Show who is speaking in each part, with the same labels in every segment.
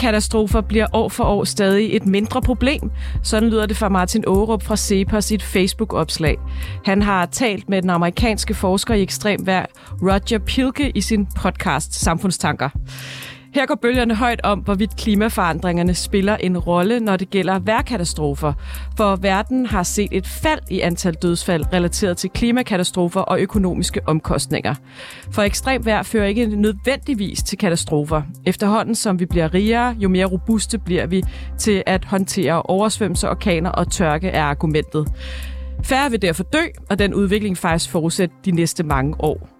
Speaker 1: Klimakatastrofer bliver år for år stadig et mindre problem. Sådan lyder det fra Martin Aarup fra CEPOS i et Facebook-opslag. Han har talt med den amerikanske forsker i ekstremvær Roger Pilke, i sin podcast Samfundstanker. Her går bølgerne højt om, hvorvidt klimaforandringerne spiller en rolle, når det gælder værkatastrofer. For verden har set et fald i antal dødsfald relateret til klimakatastrofer og økonomiske omkostninger. For ekstrem vejr fører ikke nødvendigvis til katastrofer. Efterhånden som vi bliver rigere, jo mere robuste bliver vi til at håndtere oversvømmelser, orkaner og tørke er argumentet. Færre vil derfor dø, og den udvikling faktisk forudsætte de næste mange år.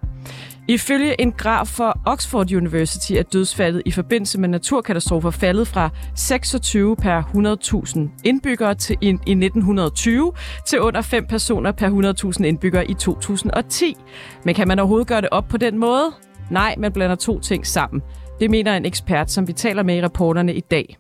Speaker 1: Ifølge en graf for Oxford University er dødsfaldet i forbindelse med naturkatastrofer faldet fra 26 per 100.000 indbyggere til i, i 1920 til under 5 personer per 100.000 indbyggere i 2010. Men kan man overhovedet gøre det op på den måde? Nej, man blander to ting sammen. Det mener en ekspert, som vi taler med i reporterne i dag.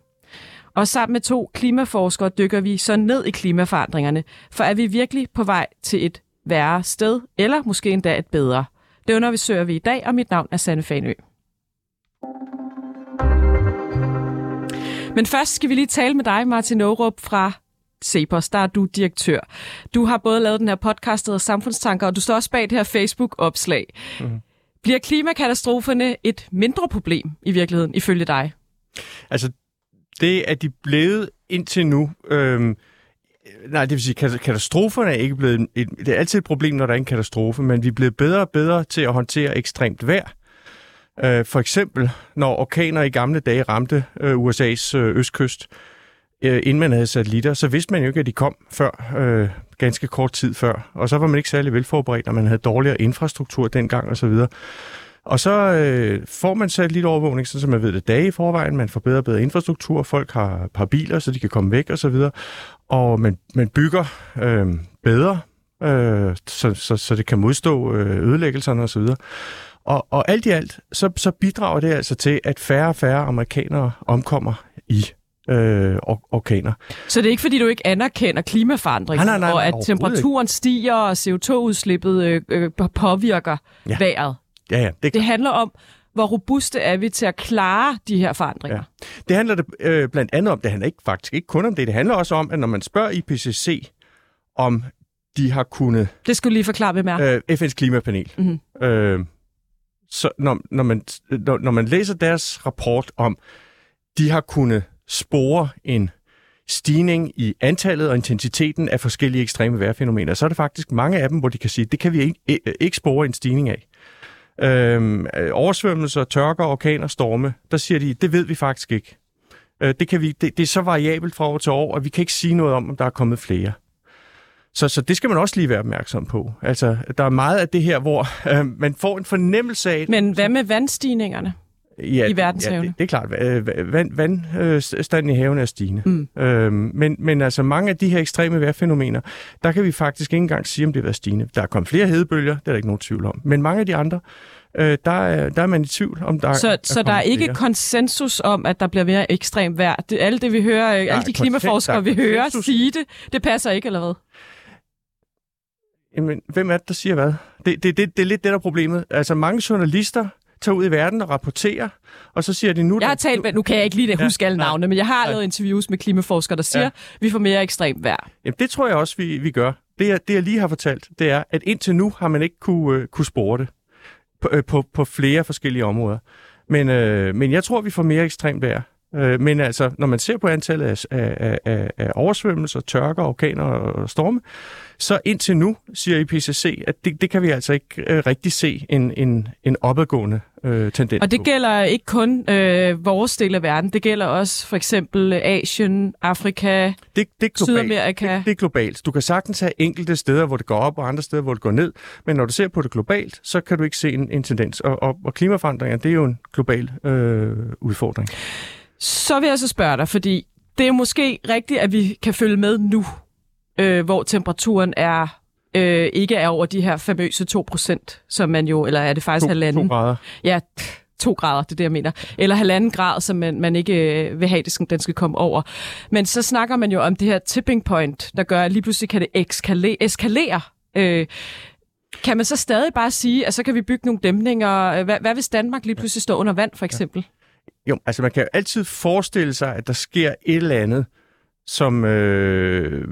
Speaker 1: Og sammen med to klimaforskere dykker vi så ned i klimaforandringerne, for er vi virkelig på vej til et værre sted, eller måske endda et bedre? Det undersøger vi i dag, og mit navn er Sanne Fanø. Men først skal vi lige tale med dig, Martin Aarup fra Cepos, der er du direktør. Du har både lavet den her podcast, der Samfundstanker, og du står også bag det her Facebook-opslag. Mm. Bliver klimakatastroferne et mindre problem i virkeligheden, ifølge dig?
Speaker 2: Altså, det er de blevet indtil nu. Øhm, nej, det vil sige, katastroferne er ikke blevet... Et, det er altid et problem, når der er en katastrofe, men vi er blevet bedre og bedre til at håndtere ekstremt vejr. Øh, for eksempel, når orkaner i gamle dage ramte øh, USA's øh, østkyst, øh, inden man havde satellitter, så vidste man jo ikke, at de kom før, øh, ganske kort tid før. Og så var man ikke særlig velforberedt, og man havde dårligere infrastruktur dengang osv. Og så øh, får man satellitovervågning, så man ved det dage i forvejen, man får bedre og bedre infrastruktur, folk har par biler, så de kan komme væk osv. Og, og man, man bygger øh, bedre, øh, så, så, så det kan modstå øh, ødelæggelserne osv. Og, og alt i alt, så, så bidrager det altså til, at færre og færre amerikanere omkommer i øh, orkaner.
Speaker 1: Så det er ikke, fordi du ikke anerkender klimaforandringen, nej, nej, nej, og at temperaturen ikke. stiger, og CO2-udslippet øh, øh, påvirker ja. vejret?
Speaker 2: Ja, ja.
Speaker 1: Det, det handler om, hvor robuste er vi til at klare de her forandringer? Ja.
Speaker 2: Det handler det, øh, blandt andet om, det handler ikke, faktisk ikke kun om det, det handler også om, at når man spørger IPCC, om de har kunnet...
Speaker 1: Det skulle lige forklare, hvem er.
Speaker 2: Øh, FN's klimapanel. Mm-hmm. Øh, så når, når, man, når, når man læser deres rapport om, de har kunnet spore en stigning i antallet og intensiteten af forskellige ekstreme vejrfænomener, så er det faktisk mange af dem, hvor de kan sige, det kan vi ikke, ikke spore en stigning af. Øhm, øh, oversvømmelser, tørker, orkaner, storme, der siger de, det ved vi faktisk ikke. Øh, det, kan vi, det, det er så variabelt fra år til år, og vi kan ikke sige noget om, om der er kommet flere. Så, så det skal man også lige være opmærksom på. Altså, der er meget af det her, hvor øh, man får en fornemmelse af...
Speaker 1: Men hvad med vandstigningerne? Ja, i verdenshavene.
Speaker 2: Ja, det, det er klart. Vand, vandstanden i haven er stigende. Mm. Øhm, men, men altså mange af de her ekstreme vejrfænomener, der kan vi faktisk ikke engang sige, om det er stigende. Der er kommet flere hedebølger, det er der ikke nogen tvivl om. Men mange af de andre, øh, der, er, der er man i tvivl om, der
Speaker 1: Så,
Speaker 2: er,
Speaker 1: så der er ikke flere. konsensus om, at der bliver mere ekstremt vejr? Det, alle det, vi hører, der alle de klimaforskere, vi hører sige det, det passer ikke, eller hvad?
Speaker 2: Jamen, hvem er det, der siger hvad? Det, det, det, det er lidt det, der er problemet. Altså, mange journalister tager ud i verden og rapporterer, og så siger de nu...
Speaker 1: Jeg har talt med, nu kan jeg ikke lige huske ja, alle navne, men jeg har ja. lavet interviews med klimaforskere, der siger, ja. vi får mere ekstremt vejr.
Speaker 2: Jamen, det tror jeg også, vi, vi gør. Det jeg, det, jeg lige har fortalt, det er, at indtil nu har man ikke kunne, uh, kunne spore det på, uh, på, på flere forskellige områder. Men, uh, men jeg tror, vi får mere ekstremt vejr. Uh, men altså, når man ser på antallet af, af, af, af oversvømmelser, tørker, orkaner og storme, så indtil nu, siger IPCC, at det, det kan vi altså ikke øh, rigtig se en, en, en opadgående øh, tendens
Speaker 1: Og det gælder ikke kun øh, vores del af verden, det gælder også for eksempel Asien, Afrika, det, det globalt. Sydamerika.
Speaker 2: Det, det er globalt. Du kan sagtens have enkelte steder, hvor det går op, og andre steder, hvor det går ned, men når du ser på det globalt, så kan du ikke se en, en tendens. Og, og, og klimaforandringer, det er jo en global øh, udfordring.
Speaker 1: Så vil jeg så spørge dig, fordi det er måske rigtigt, at vi kan følge med nu, øh, hvor temperaturen er øh, ikke er over de her famøse 2%, som man jo, eller er det faktisk to, halvanden?
Speaker 2: To grader.
Speaker 1: Ja, to grader, det er det, jeg mener. Eller halvanden grad, som man, man ikke øh, vil have, det skal, den skal komme over. Men så snakker man jo om det her tipping point, der gør, at lige pludselig kan det eskalere. eskalere. Øh, kan man så stadig bare sige, at så kan vi bygge nogle dæmninger? Hvad, hvad hvis Danmark lige pludselig står under vand, for eksempel?
Speaker 2: Jo, altså man kan jo altid forestille sig, at der sker et eller andet, som, øh,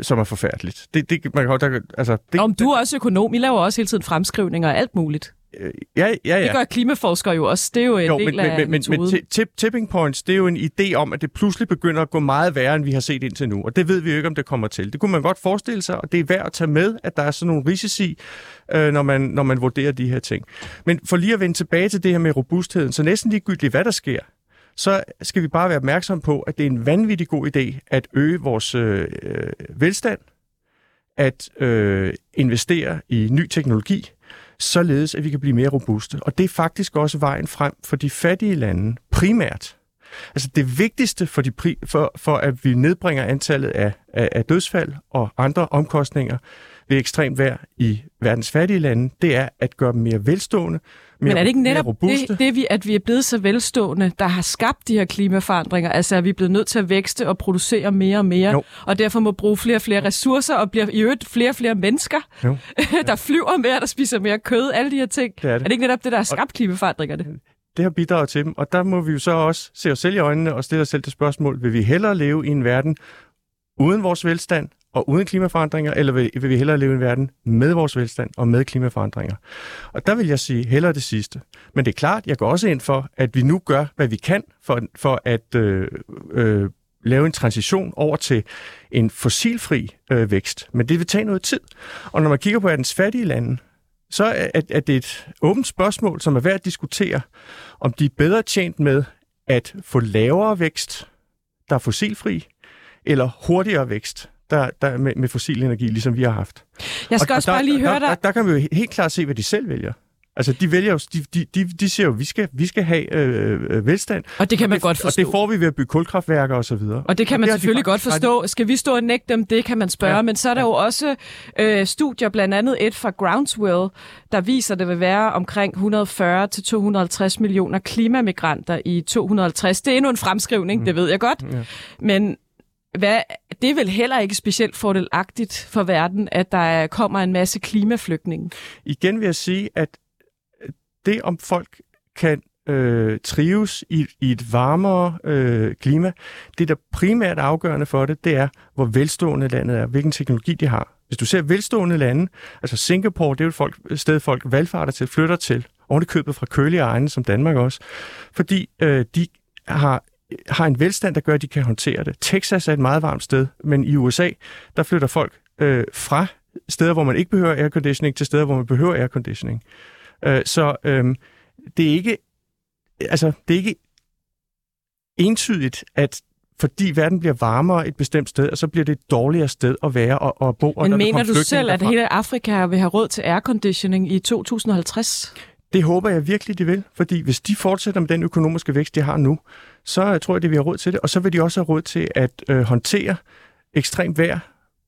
Speaker 2: som er forfærdeligt. Det, det, man kan, der, altså, det,
Speaker 1: Om du er også økonom, I laver også hele tiden fremskrivninger og alt muligt.
Speaker 2: Øh, ja, ja, ja.
Speaker 1: Det gør klimaforskere jo også. Det er jo en
Speaker 2: jo,
Speaker 1: del
Speaker 2: men,
Speaker 1: af
Speaker 2: men, men, men tip, tipping points, det er jo en idé om, at det pludselig begynder at gå meget værre, end vi har set indtil nu. Og det ved vi jo ikke, om det kommer til. Det kunne man godt forestille sig, og det er værd at tage med, at der er sådan nogle risici, øh, når, man, når man vurderer de her ting. Men for lige at vende tilbage til det her med robustheden, så næsten ligegyldigt, hvad der sker, så skal vi bare være opmærksom på, at det er en vanvittig god idé at øge vores øh, velstand, at øh, investere i ny teknologi, således at vi kan blive mere robuste. Og det er faktisk også vejen frem for de fattige lande primært. Altså det vigtigste for, de pri- for, for at vi nedbringer antallet af, af, af dødsfald og andre omkostninger ved ekstremt vejr i verdens fattige lande, det er at gøre dem mere velstående, mere,
Speaker 1: Men er det ikke netop det, det vi, at vi er blevet så velstående, der har skabt de her klimaforandringer? Altså at vi er blevet nødt til at vækste og producere mere og mere, jo. og derfor må bruge flere og flere ressourcer, og bliver i øvrigt flere og flere mennesker, jo. der flyver mere, der spiser mere kød, alle de her ting. Det er, det. er det ikke netop det, der har skabt klimaforandringerne?
Speaker 2: Det har bidraget til dem, og der må vi jo så også se os selv i øjnene og stille os selv til spørgsmål, vil vi hellere leve i en verden uden vores velstand og uden klimaforandringer, eller vil, vil vi hellere leve i en verden med vores velstand og med klimaforandringer? Og der vil jeg sige hellere det sidste. Men det er klart, jeg går også ind for, at vi nu gør, hvad vi kan for, for at øh, øh, lave en transition over til en fossilfri øh, vækst. Men det vil tage noget tid. Og når man kigger på verdens fattige lande, så er, er det et åbent spørgsmål, som er værd at diskutere, om de er bedre tjent med at få lavere vækst, der er fossilfri, eller hurtigere vækst, der, der med, med fossil energi, ligesom vi har haft.
Speaker 1: Jeg skal og, også og der, bare lige høre
Speaker 2: der,
Speaker 1: dig.
Speaker 2: Der, der kan vi jo helt klart se, hvad de selv vælger. Altså, de vælger jo, de, de, de, de siger jo, vi skal, vi skal have øh, øh, velstand.
Speaker 1: Og det kan man
Speaker 2: og
Speaker 1: det, godt forstå.
Speaker 2: Og det får vi ved at bygge kulkraftværker og så videre.
Speaker 1: Og det kan man det selvfølgelig de godt forstå. Skal vi stå og nægte dem? Det kan man spørge. Ja. Men så er der ja. jo også øh, studier, blandt andet et fra Groundswell, der viser, at det vil være omkring 140-250 millioner klimamigranter i 250. Det er endnu en fremskrivning, mm. det ved jeg godt. Ja. Men hvad, det er vel heller ikke specielt fordelagtigt for verden, at der kommer en masse klimaflygtninge?
Speaker 2: Igen vil jeg sige, at det om folk kan øh, trives i, i et varmere øh, klima, det der primært afgørende for det, det er, hvor velstående landet er, hvilken teknologi de har. Hvis du ser velstående lande, altså Singapore, det er jo et, folk, sted, folk valgfarter til, flytter til, oven købet fra kølige egne, som Danmark også, fordi øh, de har har en velstand, der gør, at de kan håndtere det. Texas er et meget varmt sted, men i USA, der flytter folk øh, fra steder, hvor man ikke behøver airconditioning, til steder, hvor man behøver airconditioning. Øh, så øh, det er ikke altså, det er ikke entydigt, at fordi verden bliver varmere et bestemt sted, og så bliver det et dårligere sted at være og, og bo.
Speaker 1: Men og mener du selv, derfra. at hele Afrika vil have råd til airconditioning i 2050?
Speaker 2: Det håber jeg virkelig, de vil, fordi hvis de fortsætter med den økonomiske vækst, de har nu, så tror jeg, at vi har råd til det, og så vil de også have råd til at øh, håndtere ekstremt vejr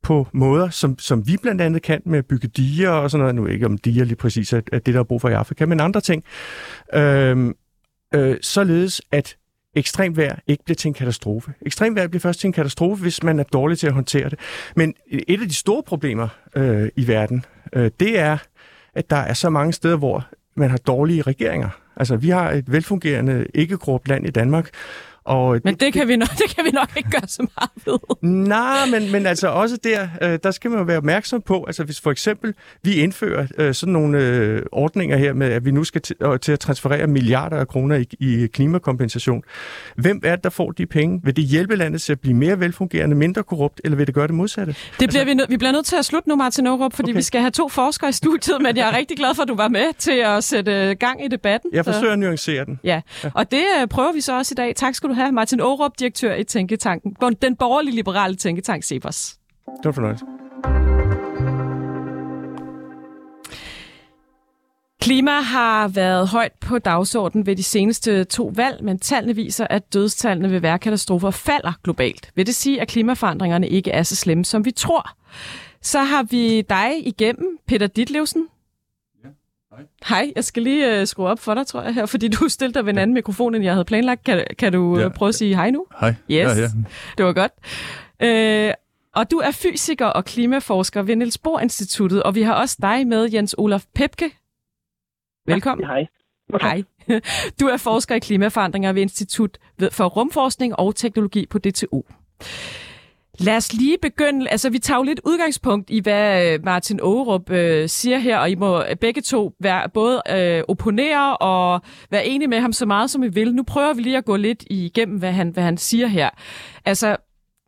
Speaker 2: på måder, som, som vi blandt andet kan med at bygge diger og sådan noget. Nu ikke om diger lige præcis er, er det, der er brug for i Afrika, men andre ting. Øh, øh, således at ekstremt vejr ikke bliver til en katastrofe. Ekstremt vejr bliver først til en katastrofe, hvis man er dårlig til at håndtere det. Men et af de store problemer øh, i verden, øh, det er, at der er så mange steder, hvor man har dårlige regeringer. Altså, vi har et velfungerende, ikke-korrupt land i Danmark, og
Speaker 1: men det, kan vi nok, det kan vi nok ikke gøre så meget ved.
Speaker 2: Nej, men, men altså også der, øh, der skal man jo være opmærksom på, altså hvis for eksempel vi indfører øh, sådan nogle øh, ordninger her med, at vi nu skal til, øh, til at transferere milliarder af kroner i, i klimakompensation. Hvem er det, der får de penge? Vil det hjælpe landet til at blive mere velfungerende, mindre korrupt, eller vil det gøre det modsatte?
Speaker 1: Det bliver altså, vi, nød, vi bliver nødt til at slutte nu, Martin Aarup, fordi okay. vi skal have to forskere i studiet, men jeg er rigtig glad for, at du var med til at sætte gang i debatten.
Speaker 2: Jeg forsøger så. at nuancere den.
Speaker 1: Ja, ja. og det øh, prøver vi så også i dag. Tak skal du have, Martin Aarup, direktør i Tænketanken, den borgerlige liberale tænketank Cepos.
Speaker 2: Det var fornøjelse.
Speaker 1: Klima har været højt på dagsordenen ved de seneste to valg, men tallene viser, at dødstallene ved værkatastrofer falder globalt. Vil det sige, at klimaforandringerne ikke er så slemme, som vi tror? Så har vi dig igennem, Peter Ditlevsen, Hej. Hej, jeg skal lige uh, skrue op for dig, tror jeg, her, fordi du stillede dig ved en anden mikrofon, end jeg havde planlagt. Kan, kan du ja. prøve at sige hej nu?
Speaker 3: Hej.
Speaker 1: Yes,
Speaker 3: ja, ja.
Speaker 1: det var godt. Uh, og du er fysiker og klimaforsker ved Niels Bohr Instituttet, og vi har også dig med, Jens Olaf Pepke. Velkommen.
Speaker 4: Ja, hej.
Speaker 1: Hej. Du er forsker i klimaforandringer ved Institut for Rumforskning og Teknologi på DTU. Lad os lige begynde, altså vi tager jo lidt udgangspunkt i, hvad øh, Martin Aarup øh, siger her, og I må øh, begge to være både øh, opponere og være enige med ham så meget, som I vil. Nu prøver vi lige at gå lidt igennem, hvad han, hvad han siger her. Altså,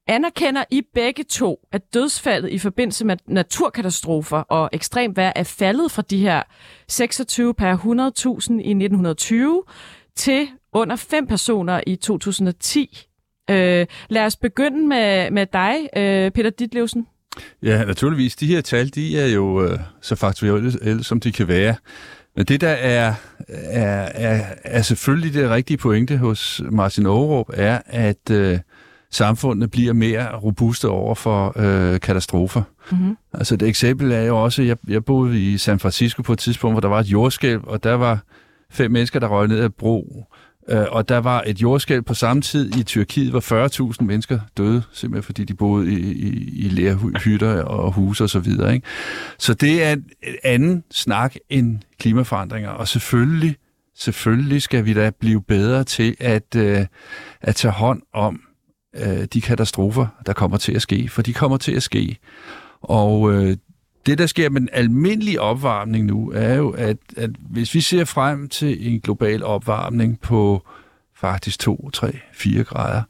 Speaker 1: anerkender I begge to, at dødsfaldet i forbindelse med naturkatastrofer og ekstrem vejr er faldet fra de her 26 per 100.000 i 1920 til under 5 personer i 2010? Øh, lad os begynde med, med dig, øh, Peter Ditlevsen.
Speaker 3: Ja, naturligvis. De her tal, de er jo øh, så faktuelle, som de kan være. Men det, der er, er, er, er selvfølgelig det rigtige pointe hos Martin Aarup, er, at øh, samfundet bliver mere robuste over for øh, katastrofer. Mm-hmm. Altså et eksempel er jo også, jeg, jeg boede i San Francisco på et tidspunkt, hvor der var et jordskælv, og der var fem mennesker, der røg ned ad bro. Øh, og der var et jordskælv på samme tid i Tyrkiet, hvor 40.000 mennesker døde, simpelthen fordi de boede i, i, i lærhytter og huse og så videre. Ikke? Så det er en anden snak end klimaforandringer, og selvfølgelig, selvfølgelig skal vi da blive bedre til at, øh, at tage hånd om øh, de katastrofer, der kommer til at ske, for de kommer til at ske. Og øh, det, der sker med den almindelige opvarmning nu, er jo, at, at hvis vi ser frem til en global opvarmning på faktisk 2, 3, 4 grader,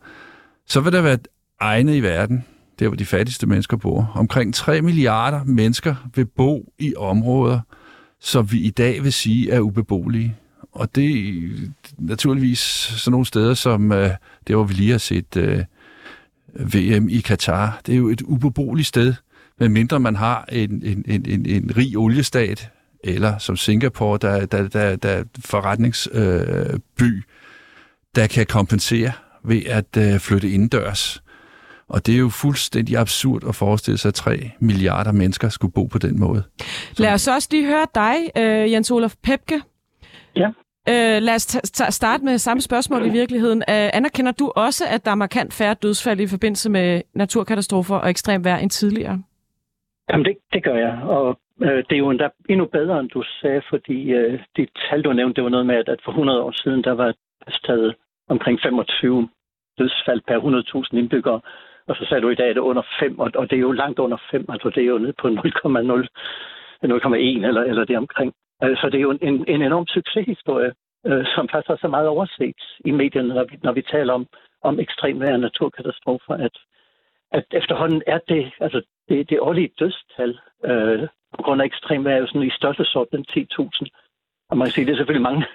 Speaker 3: så vil der være egne i verden, der hvor de fattigste mennesker bor. Omkring 3 milliarder mennesker vil bo i områder, som vi i dag vil sige er ubeboelige. Og det er naturligvis sådan nogle steder, som uh, der hvor vi lige har set øh, uh, VM i Katar. Det er jo et ubeboeligt sted, medmindre man har en, en, en, en, en rig oliestat, eller som Singapore, der, der, der, der forretningsby, øh, der kan kompensere ved at øh, flytte indendørs. Og det er jo fuldstændig absurd at forestille sig, at 3 milliarder mennesker skulle bo på den måde.
Speaker 1: Lad os også lige høre dig, øh, Jens Olof Pepke.
Speaker 4: Ja.
Speaker 1: Øh, lad os starte med samme spørgsmål i virkeligheden. Øh, anerkender du også, at der er markant færre dødsfald i forbindelse med naturkatastrofer og ekstrem vejr end tidligere?
Speaker 4: Jamen, det, det gør jeg. Og øh, det er jo endda endnu bedre, end du sagde, fordi øh, de tal, du nævnte, det var noget med, at, at for 100 år siden, der var taget omkring 25 dødsfald per 100.000 indbyggere. Og så sagde du i dag, at det er under 5, og, og det er jo langt under 5, altså det er jo nede på 0,0, 0,1 eller, eller det omkring. Øh, så det er jo en, en enorm succeshistorie, øh, som faktisk er så meget overset i medierne, når vi, når vi taler om, om ekstremvejr og naturkatastrofer, at, at efterhånden er det, altså det, det årlige dødstal øh, på grund af ekstremvejr er sådan i størrelsesorden 10.000. Og man kan sige, det er selvfølgelig mange.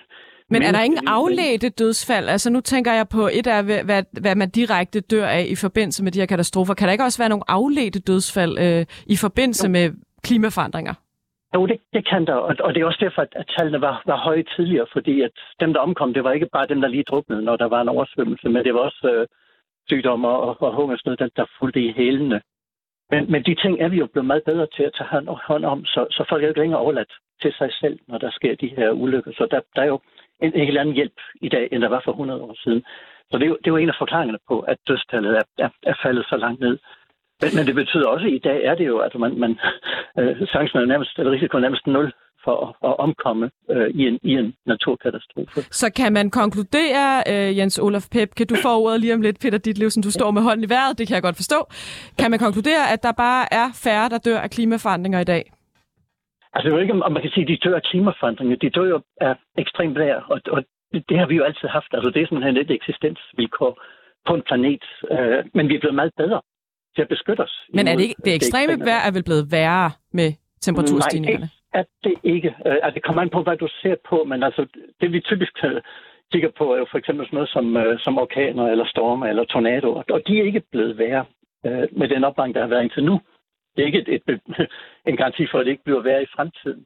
Speaker 1: Men er der ingen afledte dødsfald? Altså nu tænker jeg på et af, hvad, hvad man direkte dør af i forbindelse med de her katastrofer. Kan der ikke også være nogle afledte dødsfald øh, i forbindelse jo. med klimaforandringer?
Speaker 4: Jo, det, det kan der, og, og det er også derfor, at, at tallene var, var høje tidligere, fordi at dem, der omkom, det var ikke bare dem, der lige druknede, når der var en oversvømmelse, men det var også øh, sygdomme og, og hungersnød, der, der fulgte i hælene. Men, men de ting er vi jo blevet meget bedre til at tage hånd om, så, så folk er jo ikke længere overladt til sig selv, når der sker de her ulykker. Så der, der er jo en, en helt anden hjælp i dag, end der var for 100 år siden. Så det er jo, det er jo en af forklaringerne på, at dødstallet er, er, er faldet så langt ned. Men, men det betyder også, at i dag er det jo, at man, man øh, chancen er nærmest, eller risikoen er nærmest nul for at, at omkomme øh, i, en, i en naturkatastrofe.
Speaker 1: Så kan man konkludere, øh, Jens Olaf Pep, kan du få ordet lige om lidt, Peter Ditlevsen, du står med hånden i vejret, det kan jeg godt forstå. Kan man konkludere, at der bare er færre, der dør af klimaforandringer i dag?
Speaker 4: Altså, jeg ved ikke, om man kan sige, at de dør af klimaforandringer. De dør jo af ekstremt vejr, og, og det, det har vi jo altid haft. Altså, det er simpelthen et eksistensvilkår på en planet. Øh, men vi er blevet meget bedre til at beskytte os.
Speaker 1: Men er det ikke, det ekstreme vejr er vel blevet værre med temperaturstigningerne?
Speaker 4: Nej, er det ikke. Uh, altså, det kommer an på, hvad du ser på, men altså, det vi typisk kigger på er jo for eksempel sådan noget som, uh, som orkaner eller storme eller tornadoer, og de er ikke blevet værre uh, med den opvarmning, der har været indtil nu. Det er ikke et, et, en garanti for, at det ikke bliver værre i fremtiden.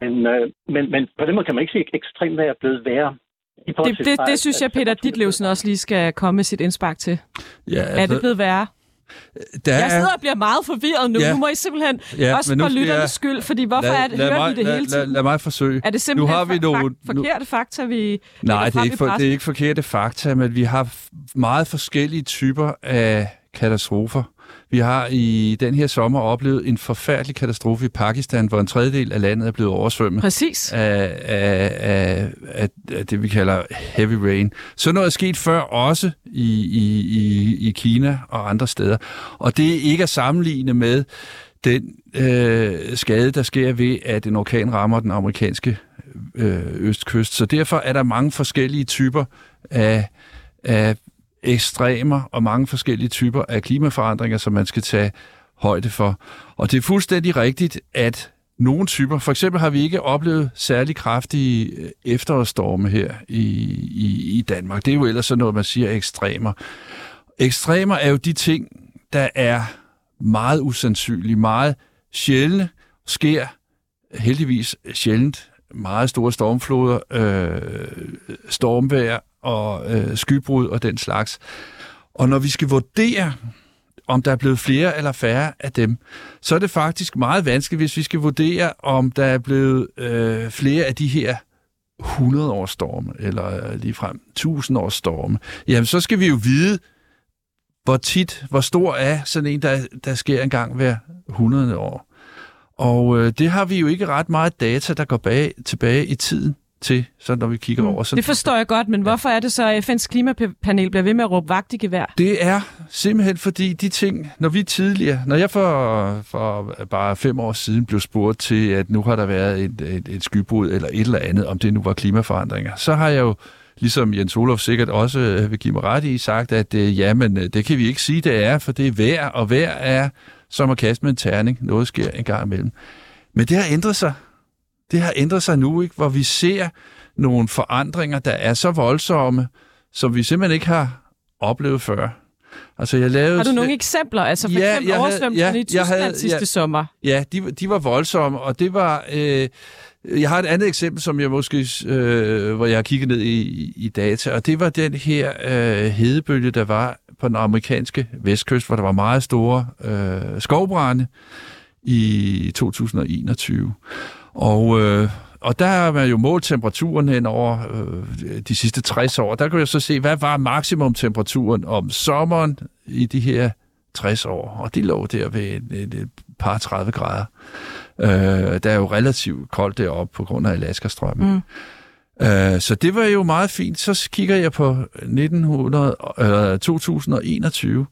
Speaker 4: Men, men, men på den måde kan man ikke sige, at ekstremt vejr er blevet værre
Speaker 1: det, det, det synes jeg, Peter Ditlevsen også lige skal komme med sit indspark til. Ja, altså, er det blevet værre? Der jeg sidder og bliver meget forvirret nu. Ja. Nu må I simpelthen ja, også for lytternes jeg... skyld, fordi hvorfor lad, er det, hører mig, vi det
Speaker 3: lad,
Speaker 1: hele tiden?
Speaker 3: Lad, lad mig forsøge.
Speaker 1: Er det simpelthen nu har vi for, nogle, forkerte fakta, vi
Speaker 3: Nej, det er, ikke for, det er ikke forkerte fakta, men vi har meget forskellige typer af katastrofer. Vi har i den her sommer oplevet en forfærdelig katastrofe i Pakistan, hvor en tredjedel af landet er blevet oversvømmet.
Speaker 1: Præcis.
Speaker 3: Af, af, af, af, af det, vi kalder heavy rain. Så noget er sket før også i, i, i, i Kina og andre steder. Og det er ikke at sammenligne med den øh, skade, der sker ved, at en orkan rammer den amerikanske øh, østkyst. Så derfor er der mange forskellige typer af, af ekstremer og mange forskellige typer af klimaforandringer, som man skal tage højde for. Og det er fuldstændig rigtigt, at nogle typer, for eksempel har vi ikke oplevet særlig kraftige øh, efterårsstorme her i, i, i Danmark. Det er jo ellers sådan noget, man siger ekstremer. Ekstremer er jo de ting, der er meget usandsynlige, meget sjældne, sker heldigvis sjældent meget store stormfloder, øh, stormvejr og øh, skybrud og den slags. Og når vi skal vurdere, om der er blevet flere eller færre af dem, så er det faktisk meget vanskeligt, hvis vi skal vurdere, om der er blevet øh, flere af de her 100 års storme, eller øh, ligefrem 1000 års storme. Jamen, så skal vi jo vide, hvor tit, hvor stor er sådan en, der, der sker en gang hver 100 år. Og øh, det har vi jo ikke ret meget data, der går bag, tilbage i tiden til, så når vi kigger mm. over. Så
Speaker 1: det forstår jeg godt, men hvorfor er det så, at FN's klimapanel bliver ved med at råbe vagt i gevær?
Speaker 3: Det er simpelthen fordi de ting, når vi tidligere, når jeg for, for bare fem år siden blev spurgt til, at nu har der været et, et, et skybrud eller et eller andet, om det nu var klimaforandringer, så har jeg jo ligesom Jens Olof sikkert også øh, vil give mig ret i, sagt, at øh, ja, men øh, det kan vi ikke sige, det er, for det er vejr, og vejr er som at kaste med en terning. Noget sker en gang imellem. Men det har ændret sig. Det har ændret sig nu, ikke? hvor vi ser nogle forandringer, der er så voldsomme, som vi simpelthen ikke har oplevet før.
Speaker 1: Altså, jeg lavede... Har du nogle eksempler? Altså for ja, eksempel oversvømmelsen ja, i Tyskland havde, sidste ja, sommer.
Speaker 3: Ja, de, de var voldsomme, og det var... Øh, jeg har et andet eksempel, som jeg måske, øh, hvor jeg har kigget ned i, i data, og det var den her øh, hedebølge, der var på den amerikanske vestkyst, hvor der var meget store øh, skovbrænde i 2021. Og, øh, og der har man jo målt temperaturen hen over øh, de sidste 60 år. Der kan jeg så se, hvad var maksimumtemperaturen om sommeren i de her 60 år. Og de lå der ved et, et, et par 30 grader. Øh, der er jo relativt koldt deroppe på grund af Alaskastrømmen. Mm. Øh, så det var jo meget fint. Så kigger jeg på 1900, øh, 2021.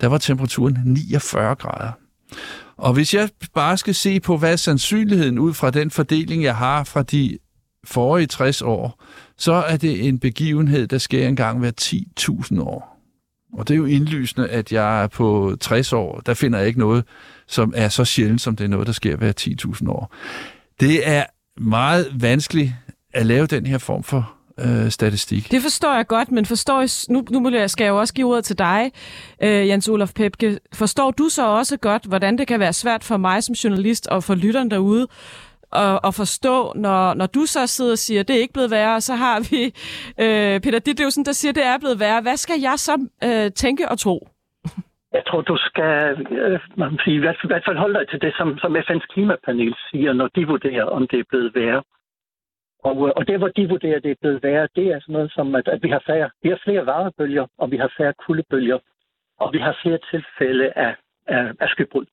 Speaker 3: Der var temperaturen 49 grader. Og hvis jeg bare skal se på, hvad er sandsynligheden ud fra den fordeling, jeg har fra de forrige 60 år, så er det en begivenhed, der sker engang hver 10.000 år. Og det er jo indlysende, at jeg er på 60 år, der finder jeg ikke noget, som er så sjældent, som det er noget, der sker hver 10.000 år. Det er meget vanskeligt at lave den her form for øh, statistik.
Speaker 1: Det forstår jeg godt, men forstår jeg, nu, nu skal jeg jo også give ordet til dig, øh, Jens Olaf Pepke. Forstår du så også godt, hvordan det kan være svært for mig som journalist og for lytteren derude at, at forstå, når, når du så sidder og siger, det er ikke blevet værre, så har vi øh, Peter Ditlevsen, der siger, det er blevet værre. Hvad skal jeg så øh, tænke og tro?
Speaker 4: Jeg tror, du skal øh, man sige, i, hvert fald, i hvert fald holde dig til det, som, som FN's klimapanel siger, når de vurderer, om det er blevet værre. Og, øh, og det, hvor de vurderer, det er blevet værre, det er sådan noget som, at, at vi har færre, vi har flere varmebølger, og vi har færre kuldebølger, og vi har flere tilfælde af, af, af skybrud.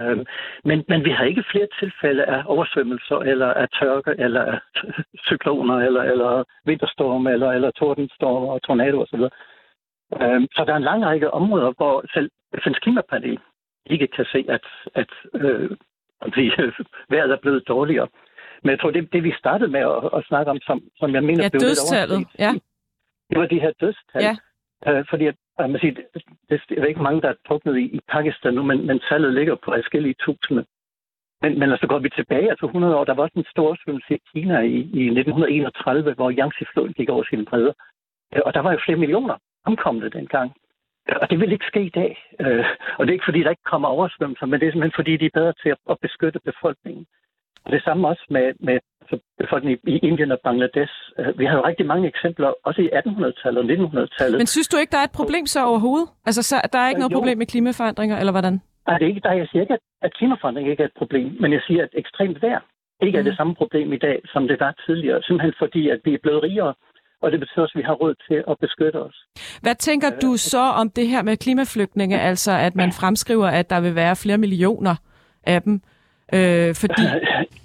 Speaker 4: Øhm, men, men vi har ikke flere tilfælde af oversvømmelser, eller af tørke, eller af cykloner, eller, eller vinterstorm, eller, eller tordenstorm og tornado osv. Øhm, så der er en lang række områder, hvor selv FN's klimapanel ikke kan se, at, at øh, vi, vejret er blevet dårligere. Men jeg tror, det, det vi startede med at, at snakke om, som, som jeg mener
Speaker 1: ja,
Speaker 4: blev
Speaker 1: dødstallet.
Speaker 4: lidt
Speaker 1: Ja,
Speaker 4: det var de her dødstal.
Speaker 1: Ja.
Speaker 4: Øh, fordi at, jeg, må sige, det, det, det er ikke mange, der er druknet i, i Pakistan nu, men, men tallet ligger på forskellige tusinde. Men, men altså går vi tilbage, altså 100 år, der var også en stor svømmelse i Kina i, i 1931, hvor Yangtze-floden gik over sine bredder. Øh, og der var jo flere millioner omkomne dengang. Og det vil ikke ske i dag. Øh, og det er ikke fordi, der ikke kommer oversvømmelser, men det er simpelthen fordi, de er bedre til at, at beskytte befolkningen. Det samme også med, med altså, befolkningen i Indien og Bangladesh. Øh, vi har jo rigtig mange eksempler, også i 1800-tallet og 1900-tallet.
Speaker 1: Men synes du ikke, der er et problem så overhovedet? Altså, så, der er ikke noget jo. problem med klimaforandringer, eller hvordan?
Speaker 4: Nej, det er ikke, der, jeg siger ikke, at, at klimaforandring ikke er et problem, men jeg siger, at ekstremt vejr ikke mm. er det samme problem i dag, som det var tidligere. Simpelthen fordi, at vi er blevet rigere, og det betyder også, at vi har råd til at beskytte os.
Speaker 1: Hvad tænker du så om det her med klimaflygtninge, altså at man fremskriver, at der vil være flere millioner af dem, øh, fordi,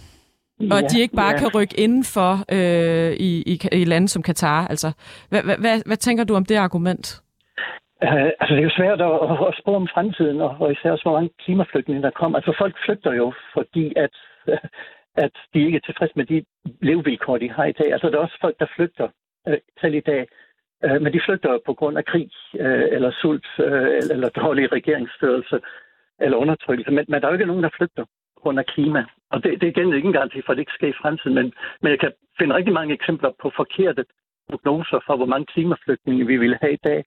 Speaker 1: og at de ikke bare ja. kan rykke indenfor øh, i, i, i lande som Katar? Altså, hvad, hvad, hvad, hvad tænker du om det argument?
Speaker 4: Uh, altså, det er jo svært at, at, spå om fremtiden, og, og især også, hvor mange klimaflygtninge der kommer. Altså, folk flygter jo, fordi at, at de ikke er tilfredse med de levevilkår, de har i dag. Altså, der er også folk, der flygter uh, til i dag, uh, men de flygter på grund af krig, uh, eller sult, uh, eller dårlig regeringsførelse, eller undertrykkelse. Men, men der er jo ikke nogen, der flygter grund af klima. Og det, det er igen ikke en garanti for, at det ikke sker i fremtiden, men, men jeg kan finde rigtig mange eksempler på forkerte prognoser for, hvor mange klimaflygtninge vi ville have i dag.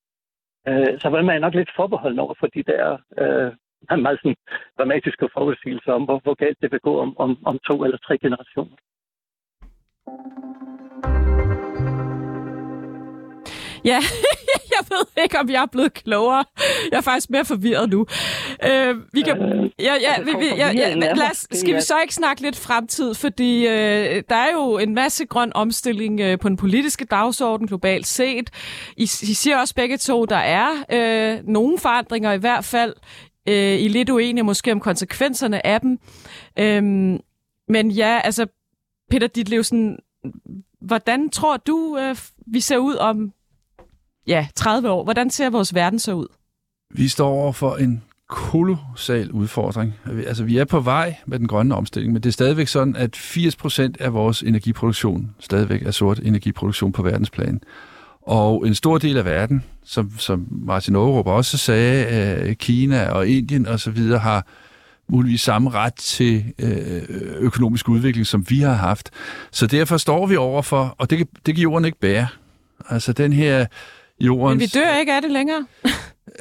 Speaker 4: Øh, så var man nok lidt forbeholden over for de der øh, meget sådan dramatiske forudsigelser om, hvor, hvor galt det vil gå om, om, om to eller tre generationer.
Speaker 1: Ja, jeg ved ikke, om jeg er blevet klogere. Jeg er faktisk mere forvirret nu. Øh, vi kan, øh, ja, ja, vi, vi, ja, ja, lad os, skal vi så ikke snakke lidt fremtid? Fordi øh, der er jo en masse grøn omstilling øh, på den politiske dagsorden globalt set. I, I siger også begge to, der er øh, nogle forandringer i hvert fald. Øh, I er lidt uenige måske om konsekvenserne af dem. Øh, men ja, altså, Peter Ditlevsen, hvordan tror du, øh, vi ser ud om ja, 30 år. Hvordan ser vores verden så ud?
Speaker 3: Vi står over for en kolossal udfordring. Altså, vi er på vej med den grønne omstilling, men det er stadigvæk sådan, at 80% af vores energiproduktion stadigvæk er sort energiproduktion på verdensplan. Og en stor del af verden, som, som Martin Aarup også sagde, øh, Kina og Indien osv., har muligvis samme ret til øh, økonomisk udvikling, som vi har haft. Så derfor står vi overfor, og det, det kan jorden ikke bære. Altså den her jordens...
Speaker 1: Men vi dør ikke af det længere.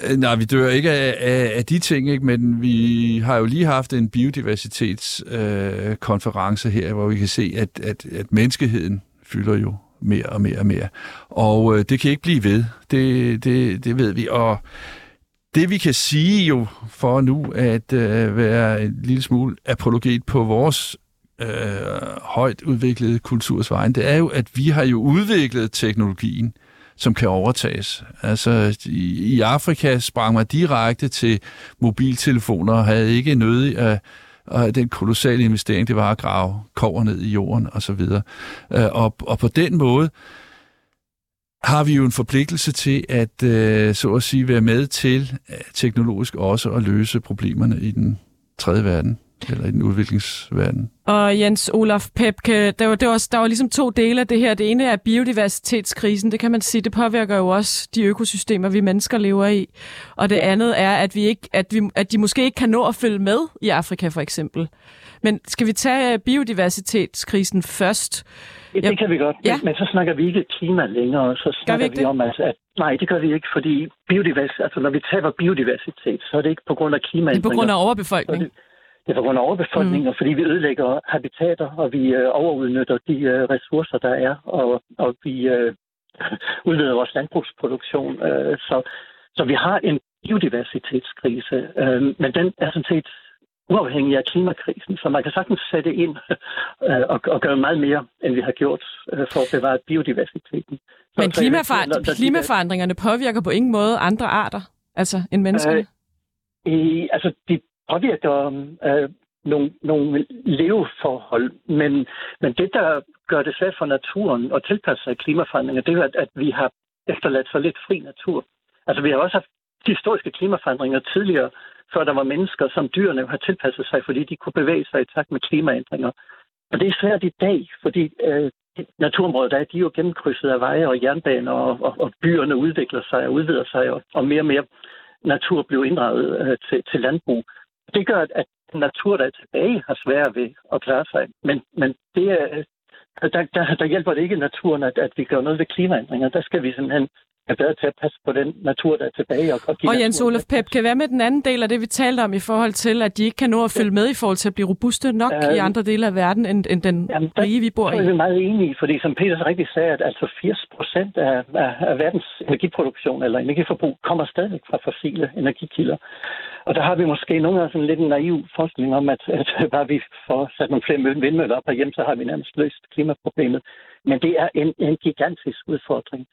Speaker 3: Øh, nej, vi dør ikke af, af, af de ting, ikke? men vi har jo lige haft en biodiversitetskonference øh, her, hvor vi kan se, at, at, at menneskeheden fylder jo mere og mere og mere. Og øh, det kan ikke blive ved. Det, det, det ved vi. Og det vi kan sige jo for nu at øh, være en lille smule apologet på vores øh, højt udviklede kulturs vejen, det er jo, at vi har jo udviklet teknologien som kan overtages. Altså, i, Afrika sprang man direkte til mobiltelefoner og havde ikke nødig øh, af, den kolossale investering, det var at grave kover ned i jorden og så videre. Øh, og, og på den måde har vi jo en forpligtelse til at, øh, så at sige, være med til teknologisk også at løse problemerne i den tredje verden eller i den udviklingsverden.
Speaker 1: Og Jens Olaf Pepke, der var, der, var, der var ligesom to dele af det her. Det ene er biodiversitetskrisen, det kan man sige, det påvirker jo også de økosystemer, vi mennesker lever i. Og det andet er, at, vi ikke, at, vi, at de måske ikke kan nå at følge med i Afrika for eksempel. Men skal vi tage biodiversitetskrisen først?
Speaker 4: Ja, det kan vi godt, ja. men, men så snakker vi ikke klima længere, så snakker vi, vi om, altså, at nej, det gør vi ikke, fordi biodiversitet, altså når vi taler biodiversitet, så er det ikke på grund af klimaændringer.
Speaker 1: Det er på grund af overbefolkning. Så det,
Speaker 4: det er på grund af overbefolkning, mm. fordi vi ødelægger habitater, og vi øh, overudnytter de øh, ressourcer, der er, og, og vi øh, udvider vores landbrugsproduktion. Øh, så, så vi har en biodiversitetskrise, øh, men den er sådan set uafhængig af klimakrisen, så man kan sagtens sætte ind øh, og, og gøre meget mere, end vi har gjort øh, for at bevare biodiversiteten.
Speaker 1: Så, men klimafor- klimaforandringerne påvirker på ingen måde andre arter, altså end menneskerne?
Speaker 4: Øh, i, altså, de påvirker um, øh, nogle, nogle leveforhold. Men, men det, der gør det svært for naturen at tilpasse sig klimaforandringer, det er, at, at vi har efterladt så lidt fri natur. Altså, vi har også haft historiske klimaforandringer tidligere, før der var mennesker, som dyrene har tilpasset sig, fordi de kunne bevæge sig i takt med klimaændringer. Og det er svært i dag, fordi øh, naturområder, der er, de er jo gennemkrydset af veje og jernbaner, og, og, og byerne udvikler sig og udvider sig, og, og mere og mere natur bliver inddraget øh, til, til landbrug. Det gør, at natur, der er tilbage, har svært ved at klare sig. Men, men det er, der, der, der hjælper det ikke naturen, at, at vi gør noget ved klimaændringer. Der skal vi simpelthen er bedre til at passe på den natur, der er tilbage. Og,
Speaker 1: og, og Jens Olof Pep, kan være med den anden del af det, vi talte om i forhold til, at de ikke kan nå at følge med i forhold til at blive robuste nok uh, i andre dele af verden, end, end den jamen, rige, vi bor i?
Speaker 4: Det er meget enige, fordi som Peter så rigtig sagde, at altså 80 procent af, af, af verdens energiproduktion eller energiforbrug kommer stadig fra fossile energikilder. Og der har vi måske nogle gange sådan lidt en naiv forestilling om, at, at bare vi får sat nogle flere vindmøller op herhjemme, så har vi nærmest løst klimaproblemet. Men det er en, en gigantisk udfordring.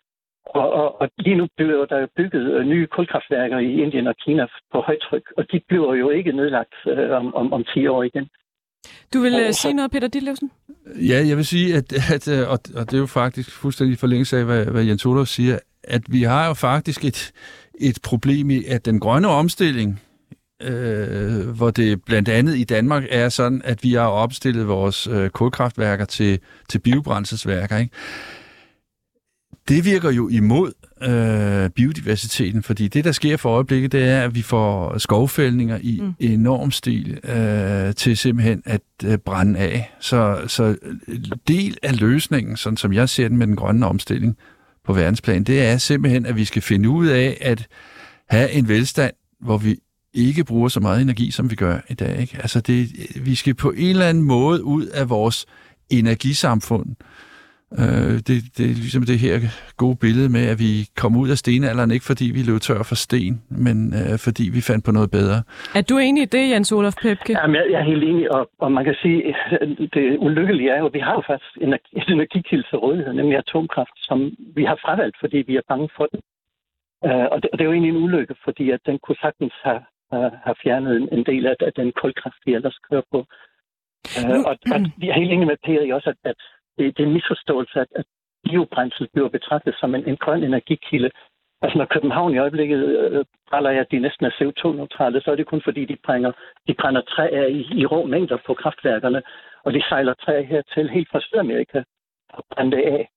Speaker 4: Og, og, og lige nu bliver der bygget øh, nye kulkraftværker i Indien og Kina på højtryk, og de bliver jo ikke nedlagt øh, om, om, om 10 år igen.
Speaker 1: Du vil uh, sige noget, Peter Ditlevsen?
Speaker 3: Ja, jeg vil sige, at, at og, og det er jo faktisk fuldstændig forlængelse af, hvad, hvad Jens Olof siger, at vi har jo faktisk et, et problem i, at den grønne omstilling, øh, hvor det blandt andet i Danmark er sådan, at vi har opstillet vores øh, kulkraftværker til, til biobrændselsværker, ikke? det virker jo imod øh, biodiversiteten, fordi det, der sker for øjeblikket, det er, at vi får skovfældninger i mm. enorm stil øh, til simpelthen at øh, brænde af. Så, så del af løsningen, sådan som jeg ser den med den grønne omstilling på verdensplan, det er simpelthen, at vi skal finde ud af at have en velstand, hvor vi ikke bruger så meget energi, som vi gør i dag. Ikke? Altså det, vi skal på en eller anden måde ud af vores energisamfund, øh, Øh, det, det er ligesom det her gode billede med, at vi kom ud af stenalderen, ikke fordi vi løb tør for sten, men øh, fordi vi fandt på noget bedre.
Speaker 1: Er du enig i det, Jens Olof Pepke?
Speaker 4: Jamen, jeg, jeg er helt enig, og, og man kan sige, det ulykkelige er jo, at vi har jo faktisk en energikilde til rådighed, nemlig atomkraft, som vi har fravalgt, fordi vi er bange for den. Uh, og, det, og det er jo egentlig en ulykke, fordi at den kunne sagtens have, uh, have fjernet en, en del af, af den kulkraft, vi ellers kører på. Uh, og, og vi er helt enige med Per også, at, at det, det er en misforståelse, at, at biobrændsel bliver betragtet som en, en grøn energikilde. Altså når København i øjeblikket øh, praler at de næsten er CO2-neutrale, så er det kun fordi, de, brænder, de brænder træ i, i rå mængder på kraftværkerne, og de sejler træ hertil helt fra Sydamerika og brænder det af.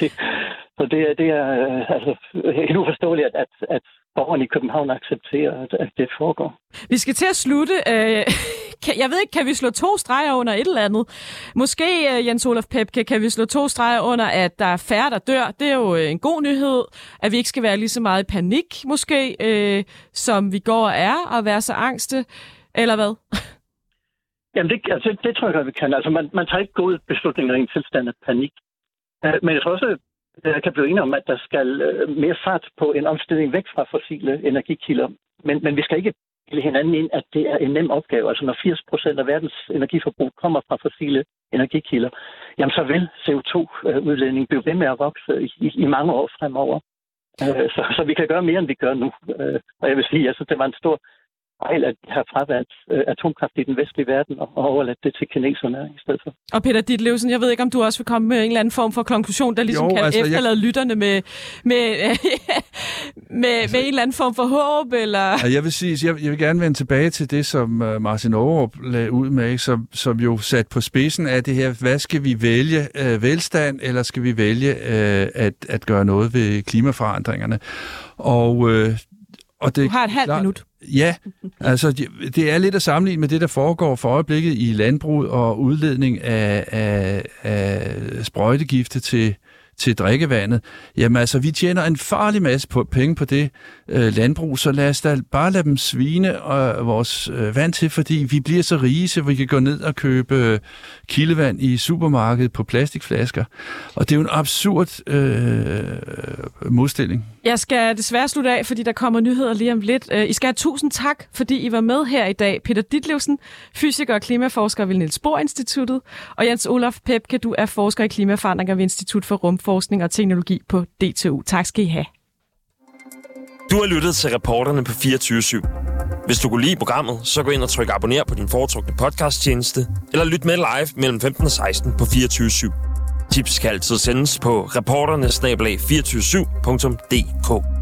Speaker 4: det, så det, det er øh, altså, helt uforståeligt, at, at, at borgerne i København accepterer, at, at det foregår.
Speaker 1: Vi skal til at slutte. Øh, jeg ved ikke, kan vi slå to streger under et eller andet? Måske, øh, Jens Olaf Pepke, kan vi slå to streger under, at der er færre, der dør. Det er jo øh, en god nyhed, at vi ikke skal være lige så meget i panik, måske, øh, som vi går og er, og være så angste. Eller hvad?
Speaker 4: Jamen, det, altså, det tror jeg, vi kan. Altså, man, man tager ikke gode beslutninger i en tilstand af panik. Men jeg tror også, kan blive enige om, at der skal øh, mere fart på en omstilling væk fra fossile energikilder. Men, men vi skal ikke bilde hinanden ind, at det er en nem opgave. Altså når 80 procent af verdens energiforbrug kommer fra fossile energikilder, jamen så vil CO2-udledningen blive ved med at vokse i, i mange år fremover. Øh, så, så vi kan gøre mere, end vi gør nu. Øh, og jeg vil sige, at det var en stor fejl, at har fravalgt øh, atomkraft i den vestlige verden og overladt det til kineserne i stedet for.
Speaker 1: Og Peter Ditlevsen, jeg ved ikke, om du også vil komme med en eller anden form for konklusion, der ligesom jo, kan altså, efterlade jeg... lytterne med, med, med, altså, med en eller anden form for håb? Eller?
Speaker 3: Jeg vil sige, jeg, jeg vil gerne vende tilbage til det, som uh, Martin Aarup lagde ud med, ikke? Som, som jo sat på spidsen af det her, hvad skal vi vælge? Uh, velstand, eller skal vi vælge uh, at, at gøre noget ved klimaforandringerne? Og uh,
Speaker 1: og det, du har et halvt klart, minut.
Speaker 3: Ja, altså det er lidt at sammenligne med det, der foregår for øjeblikket i landbrug og udledning af, af, af sprøjtegifte til, til drikkevandet, jamen altså, vi tjener en farlig masse på, penge på det øh, landbrug, så lad os da bare lade dem svine og vores øh, vand til, fordi vi bliver så rige, så vi kan gå ned og købe øh, kildevand i supermarkedet på plastikflasker. Og det er jo en absurd øh, modstilling.
Speaker 1: Jeg skal desværre slutte af, fordi der kommer nyheder lige om lidt. Øh, I skal have tusind tak, fordi I var med her i dag. Peter Ditlevsen, fysiker og klimaforsker ved Niels Bohr Instituttet, og Jens Olaf Pepke, du er forsker i klimaforandringer ved Institut for Rumforskning og Teknologi på DTU. Tak skal I have.
Speaker 5: Du har lyttet til reporterne på 24 /7. Hvis du kunne lide programmet, så gå ind og tryk abonner på din foretrukne podcasttjeneste, eller lyt med live mellem 15 og 16 på 24 /7. Tips kan altid sendes på reporternesnablag247.dk.